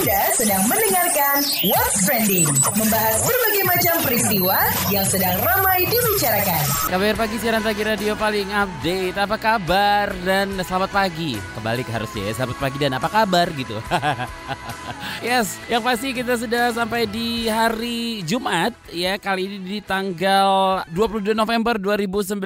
Anda sedang mendengarkan What's Trending, membahas berbagai macam peristiwa yang sedang ramai dibicarakan. KBR Pagi siaran pagi radio paling update. Apa kabar dan selamat pagi. Kembali ke harusnya ya, selamat pagi dan apa kabar gitu. yes, yang pasti kita sudah sampai di hari Jumat ya. Kali ini di tanggal 22 November 2019.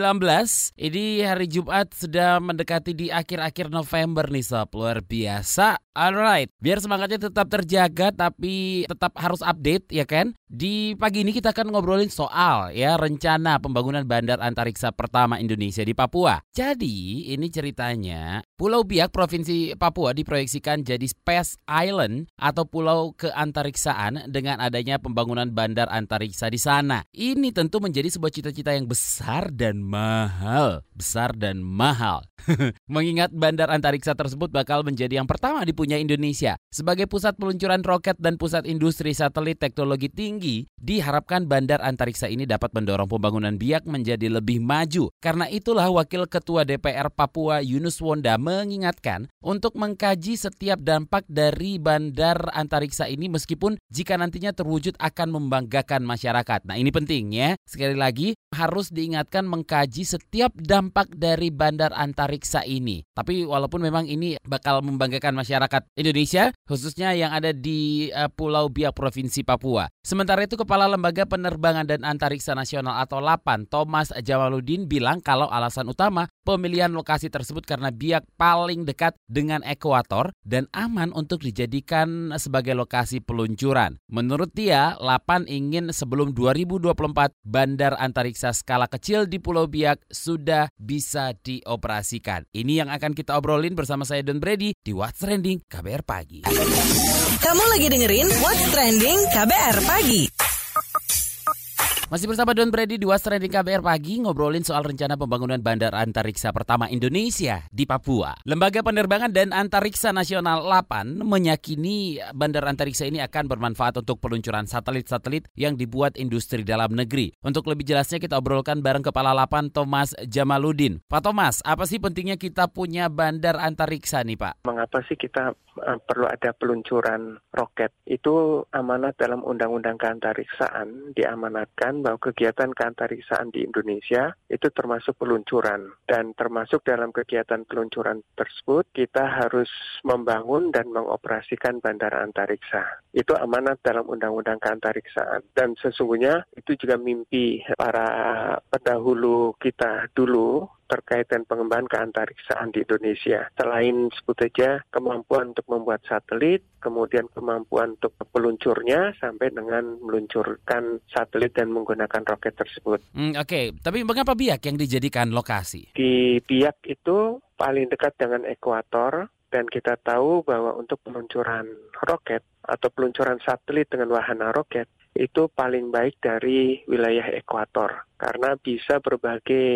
Ini hari Jumat sudah mendekati di akhir-akhir November nih sob. Luar biasa. Alright, biar semangatnya tetap terjaga tapi tetap harus update ya kan. Di pagi ini kita akan ngobrolin soal ya rencana pembangunan bandar antariksa pertama Indonesia di Papua. Jadi ini ceritanya Pulau Biak Provinsi Papua diproyeksikan jadi Space Island atau pulau keantariksaan dengan adanya pembangunan bandar antariksa di sana. Ini tentu menjadi sebuah cita-cita yang besar dan mahal, besar dan mahal. Mengingat bandar antariksa tersebut bakal menjadi yang pertama dipunya Indonesia. Sebagai pusat peluncuran roket dan pusat industri satelit teknologi tinggi, diharapkan bandar antariksa ini dapat mendorong pembangunan biak menjadi lebih maju. Karena itulah Wakil Ketua DPR Papua Yunus Wonda mengingatkan untuk mengkaji setiap dampak dari bandar antariksa ini meskipun jika nantinya terwujud akan membanggakan masyarakat. Nah ini penting ya. Sekali lagi harus diingatkan mengkaji setiap dampak dari bandar antariksa ini. Tapi walaupun memang ini bakal membanggakan masyarakat Indonesia, khususnya yang ada di uh, Pulau Biak Provinsi Papua. Sementara itu Kepala Lembaga Penerbangan dan Antariksa Nasional atau LAPAN, Thomas Jamaludin bilang kalau alasan utama pemilihan lokasi tersebut karena Biak paling dekat dengan ekuator dan aman untuk dijadikan sebagai lokasi peluncuran. Menurut dia, LAPAN ingin sebelum 2024 bandar antariksa skala kecil di Pulau Biak sudah bisa dioperasikan. Ini yang akan kita obrolin bersama saya Don Brady di What's Trending KBR Pagi. Kamu lagi dengerin What's Trending KBR Pagi. Masih bersama Don Brady di Was Trending KBR Pagi ngobrolin soal rencana pembangunan bandar antariksa pertama Indonesia di Papua. Lembaga Penerbangan dan Antariksa Nasional LAPAN meyakini bandar antariksa ini akan bermanfaat untuk peluncuran satelit-satelit yang dibuat industri dalam negeri. Untuk lebih jelasnya kita obrolkan bareng Kepala LAPAN Thomas Jamaludin. Pak Thomas, apa sih pentingnya kita punya bandar antariksa nih Pak? Mengapa sih kita uh, perlu ada peluncuran roket? Itu amanat dalam Undang-Undang Keantariksaan diamanatkan bahwa kegiatan keantariksaan di Indonesia itu termasuk peluncuran dan termasuk dalam kegiatan peluncuran tersebut kita harus membangun dan mengoperasikan bandara antariksa. Itu amanat dalam Undang-Undang Keantariksaan dan sesungguhnya itu juga mimpi para pendahulu kita dulu terkait dengan pengembangan keantariksaan di Indonesia. Selain sebut saja kemampuan untuk membuat satelit, kemudian kemampuan untuk peluncurnya sampai dengan meluncurkan satelit dan menggunakan roket tersebut. Hmm, Oke, okay. tapi mengapa Biak yang dijadikan lokasi? Di Biak itu paling dekat dengan ekuator dan kita tahu bahwa untuk peluncuran roket atau peluncuran satelit dengan wahana roket itu paling baik dari wilayah ekuator karena bisa berbagai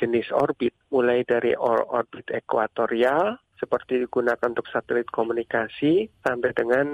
jenis orbit mulai dari orbit ekuatorial seperti digunakan untuk satelit komunikasi sampai dengan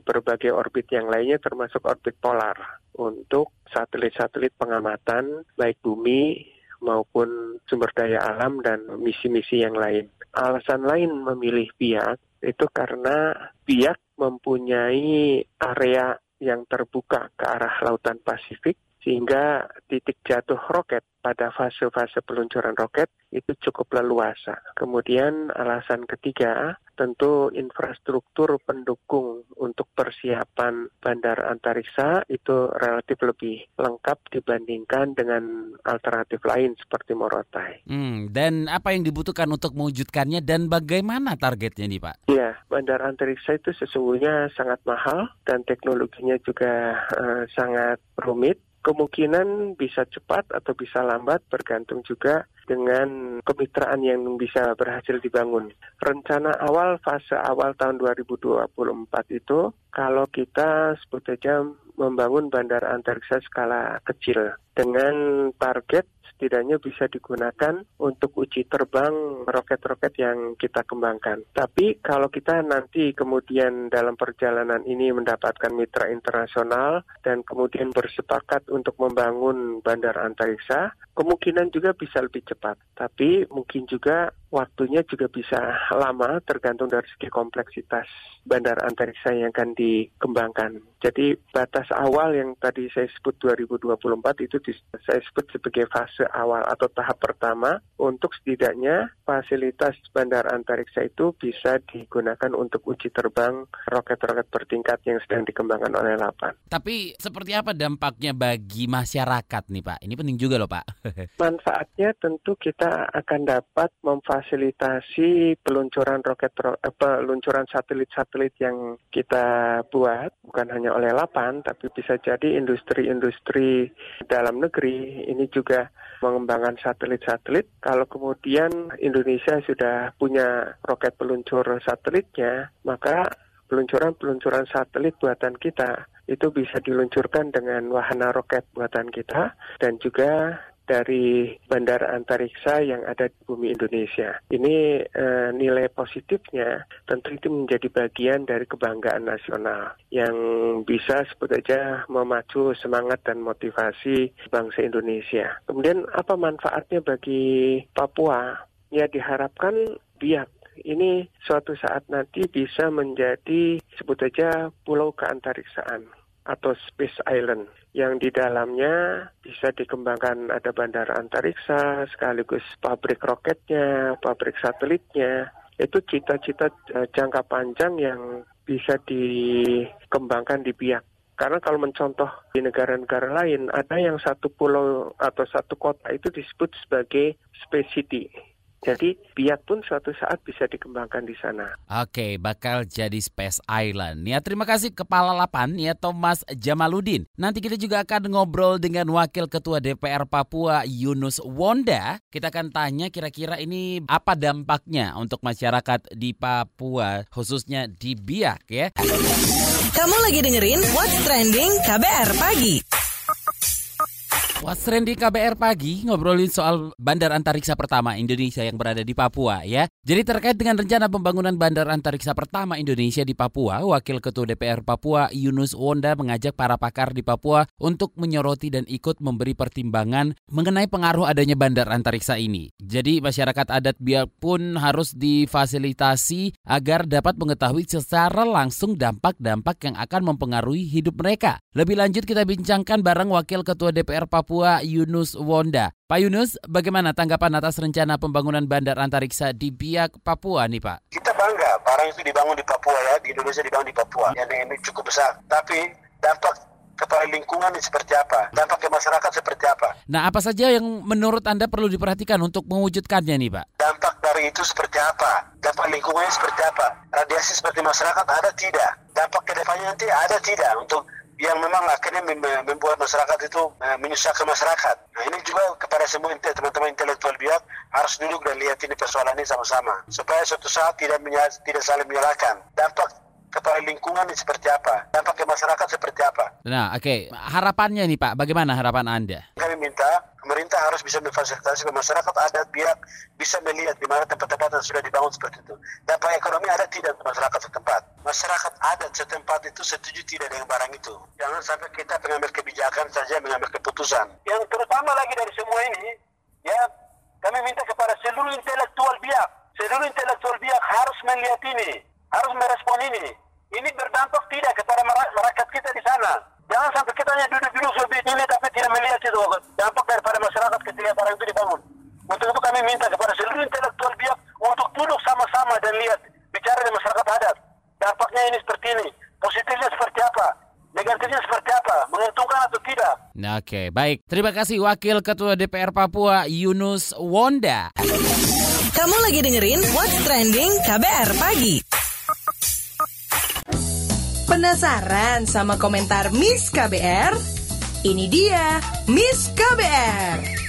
berbagai orbit yang lainnya termasuk orbit polar untuk satelit-satelit pengamatan baik bumi maupun sumber daya alam dan misi-misi yang lain. Alasan lain memilih biak itu karena biak mempunyai area yang terbuka ke arah lautan Pasifik sehingga titik jatuh roket pada fase-fase peluncuran roket itu cukup leluasa. Kemudian alasan ketiga, tentu infrastruktur pendukung untuk persiapan bandar antariksa itu relatif lebih lengkap dibandingkan dengan alternatif lain seperti Morotai. Hmm, dan apa yang dibutuhkan untuk mewujudkannya dan bagaimana targetnya nih Pak? Ya, bandar antariksa itu sesungguhnya sangat mahal dan teknologinya juga uh, sangat rumit kemungkinan bisa cepat atau bisa lambat bergantung juga dengan kemitraan yang bisa berhasil dibangun. Rencana awal fase awal tahun 2024 itu kalau kita sebut saja membangun bandara antariksa skala kecil dengan target setidaknya bisa digunakan untuk uji terbang roket-roket yang kita kembangkan. Tapi kalau kita nanti kemudian dalam perjalanan ini mendapatkan mitra internasional dan kemudian bersepakat untuk membangun bandara antariksa, kemungkinan juga bisa lebih cepat. Tapi mungkin juga waktunya juga bisa lama tergantung dari segi kompleksitas bandara antariksa yang akan dikembangkan. Jadi batas awal yang tadi saya sebut 2024 itu saya sebut sebagai fase awal atau tahap pertama untuk setidaknya fasilitas bandara antariksa itu bisa digunakan untuk uji terbang roket-roket bertingkat yang sedang dikembangkan oleh Lapan. Tapi seperti apa dampaknya bagi masyarakat nih Pak? Ini penting juga loh Pak. Manfaatnya tentu kita akan dapat memfasilitasi peluncuran roket peluncuran satelit-satelit yang kita buat bukan hanya oleh Lapan tapi bisa jadi industri-industri dalam negeri ini juga mengembangkan satelit-satelit. Kalau kemudian Indonesia sudah punya roket peluncur satelitnya, maka peluncuran-peluncuran satelit buatan kita itu bisa diluncurkan dengan wahana roket buatan kita dan juga dari bandara antariksa yang ada di bumi Indonesia. Ini eh, nilai positifnya tentu itu menjadi bagian dari kebanggaan nasional yang bisa sebut aja memacu semangat dan motivasi bangsa Indonesia. Kemudian apa manfaatnya bagi Papua? Ya diharapkan biak ini suatu saat nanti bisa menjadi sebut aja pulau keantariksaan atau Space Island yang di dalamnya bisa dikembangkan ada bandara antariksa sekaligus pabrik roketnya, pabrik satelitnya. Itu cita-cita uh, jangka panjang yang bisa dikembangkan di Biak. Karena kalau mencontoh di negara-negara lain, ada yang satu pulau atau satu kota itu disebut sebagai space city jadi biak pun suatu saat bisa dikembangkan di sana. Oke, bakal jadi Space Island. Ya, terima kasih Kepala Lapan ya Thomas Jamaludin. Nanti kita juga akan ngobrol dengan Wakil Ketua DPR Papua Yunus Wonda. Kita akan tanya kira-kira ini apa dampaknya untuk masyarakat di Papua khususnya di Biak ya. Kamu lagi dengerin What's Trending KBR Pagi. What's Trending KBR Pagi ngobrolin soal bandar antariksa pertama Indonesia yang berada di Papua ya. Jadi terkait dengan rencana pembangunan bandar antariksa pertama Indonesia di Papua, Wakil Ketua DPR Papua Yunus Wonda mengajak para pakar di Papua untuk menyoroti dan ikut memberi pertimbangan mengenai pengaruh adanya bandar antariksa ini. Jadi masyarakat adat biak pun harus difasilitasi agar dapat mengetahui secara langsung dampak-dampak yang akan mempengaruhi hidup mereka. Lebih lanjut kita bincangkan bareng Wakil Ketua DPR Papua Papua Yunus Wonda. Pak Yunus, bagaimana tanggapan atas rencana pembangunan bandar antariksa di Biak, Papua nih Pak? Kita bangga barang itu dibangun di Papua ya, di Indonesia dibangun di Papua. Yang ini cukup besar. Tapi dampak kepada lingkungan seperti apa? Dampak ke masyarakat seperti apa? Nah, apa saja yang menurut Anda perlu diperhatikan untuk mewujudkannya nih Pak? Dampak dari itu seperti apa? Dampak lingkungannya seperti apa? Radiasi seperti masyarakat ada tidak? Dampak ke depannya nanti ada tidak untuk yang memang akhirnya membuat masyarakat itu uh, menyusahkan masyarakat. Nah ini juga kepada semua teman-teman intelektual biak harus duduk dan lihat ini persoalan ini sama-sama supaya suatu saat tidak tidak saling menyalahkan. Dampak kepada lingkungan seperti apa, dampak ke masyarakat seperti apa. Nah, oke, okay. harapannya nih Pak, bagaimana harapan Anda? Minta pemerintah harus bisa memfasilitasi masyarakat adat biar bisa melihat di mana tempat-tempat yang sudah dibangun seperti itu. Dampak ekonomi ada tidak masyarakat setempat. Masyarakat adat setempat itu setuju tidak dengan barang itu. Jangan sampai kita pengambil kebijakan saja mengambil keputusan. Yang terutama lagi dari semua ini, ya kami minta kepada seluruh intelektual biak, seluruh intelektual biak harus melihat ini, harus merespon ini ini berdampak tidak kepada rakyat kita di sana. Jangan sampai kita hanya duduk-duduk lebih ini tapi tidak melihat itu dampak daripada masyarakat ketika barang itu dibangun. Untuk itu kami minta kepada seluruh intelektual biak untuk duduk sama-sama dan lihat bicara dengan masyarakat adat. Dampaknya ini seperti ini, positifnya seperti apa, negatifnya seperti apa, menguntungkan atau tidak. Nah, Oke, okay, baik. Terima kasih Wakil Ketua DPR Papua Yunus Wonda. Kamu lagi dengerin What's Trending KBR Pagi. Penasaran sama komentar Miss KBR? Ini dia Miss KBR.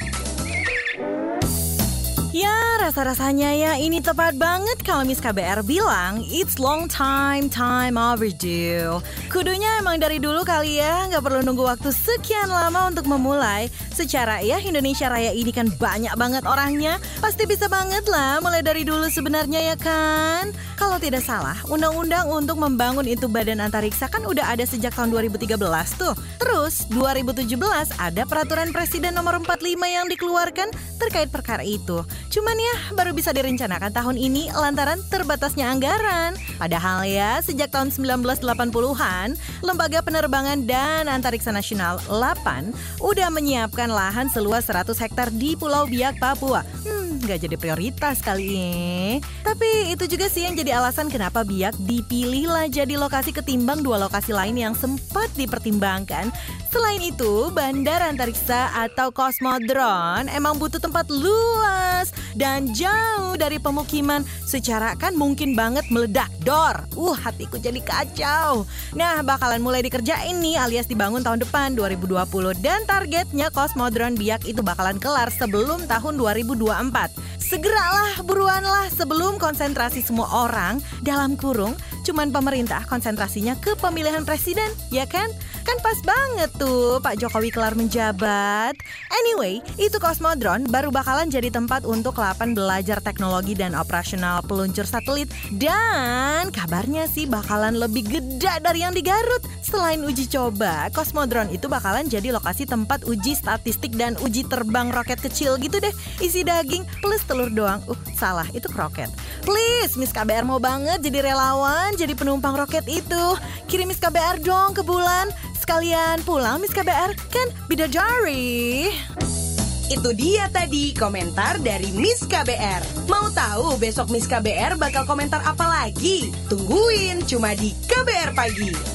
Ya, rasa-rasanya ya ini tepat banget kalau Miss KBR bilang it's long time, time overdue. Kudunya emang dari dulu kali ya, nggak perlu nunggu waktu sekian lama untuk memulai. Secara ya Indonesia Raya ini kan banyak banget orangnya, pasti bisa banget lah mulai dari dulu sebenarnya ya kan? Kalau tidak salah, undang-undang untuk membangun itu badan antariksa kan udah ada sejak tahun 2013 tuh. Terus 2017 ada peraturan presiden nomor 45 yang dikeluarkan terkait perkara itu. Cuman ya baru bisa direncanakan tahun ini lantaran terbatasnya anggaran. Padahal ya sejak tahun 1980-an, Lembaga Penerbangan dan Antariksa Nasional 8 udah menyiapkan lahan seluas 100 hektar di Pulau Biak, Papua. Hmm, nggak jadi prioritas kali ini. Tapi itu juga sih yang jadi alasan kenapa Biak dipilihlah jadi lokasi ketimbang dua lokasi lain yang sempat dipertimbangkan. Selain itu, Bandar Antariksa atau Kosmodron emang butuh tempat luas dan jauh dari pemukiman. Secara kan mungkin banget meledak dor. Uh, hatiku jadi kacau. Nah, bakalan mulai dikerjain nih alias dibangun tahun depan 2020 dan targetnya Kosmodron Biak itu bakalan kelar sebelum tahun 2024. Segeralah, buruanlah sebelum konsentrasi semua orang dalam kurung cuman pemerintah konsentrasinya ke pemilihan presiden, ya kan? Kan pas banget tuh Pak Jokowi kelar menjabat. Anyway, itu Cosmodrome baru bakalan jadi tempat untuk 8 belajar teknologi dan operasional peluncur satelit. Dan kabarnya sih bakalan lebih gede dari yang di Garut. Selain uji coba, Cosmodrome itu bakalan jadi lokasi tempat uji statistik dan uji terbang roket kecil gitu deh. Isi daging plus telur doang. Uh, salah, itu kroket. Please, Miss KBR mau banget jadi relawan, jadi penumpang roket itu. Kirim Miss KBR dong ke bulan. Sekalian pulang Miss KBR kan bidadari. Itu dia tadi komentar dari Miss KBR. Mau tahu besok Miss KBR bakal komentar apa lagi? Tungguin cuma di KBR Pagi.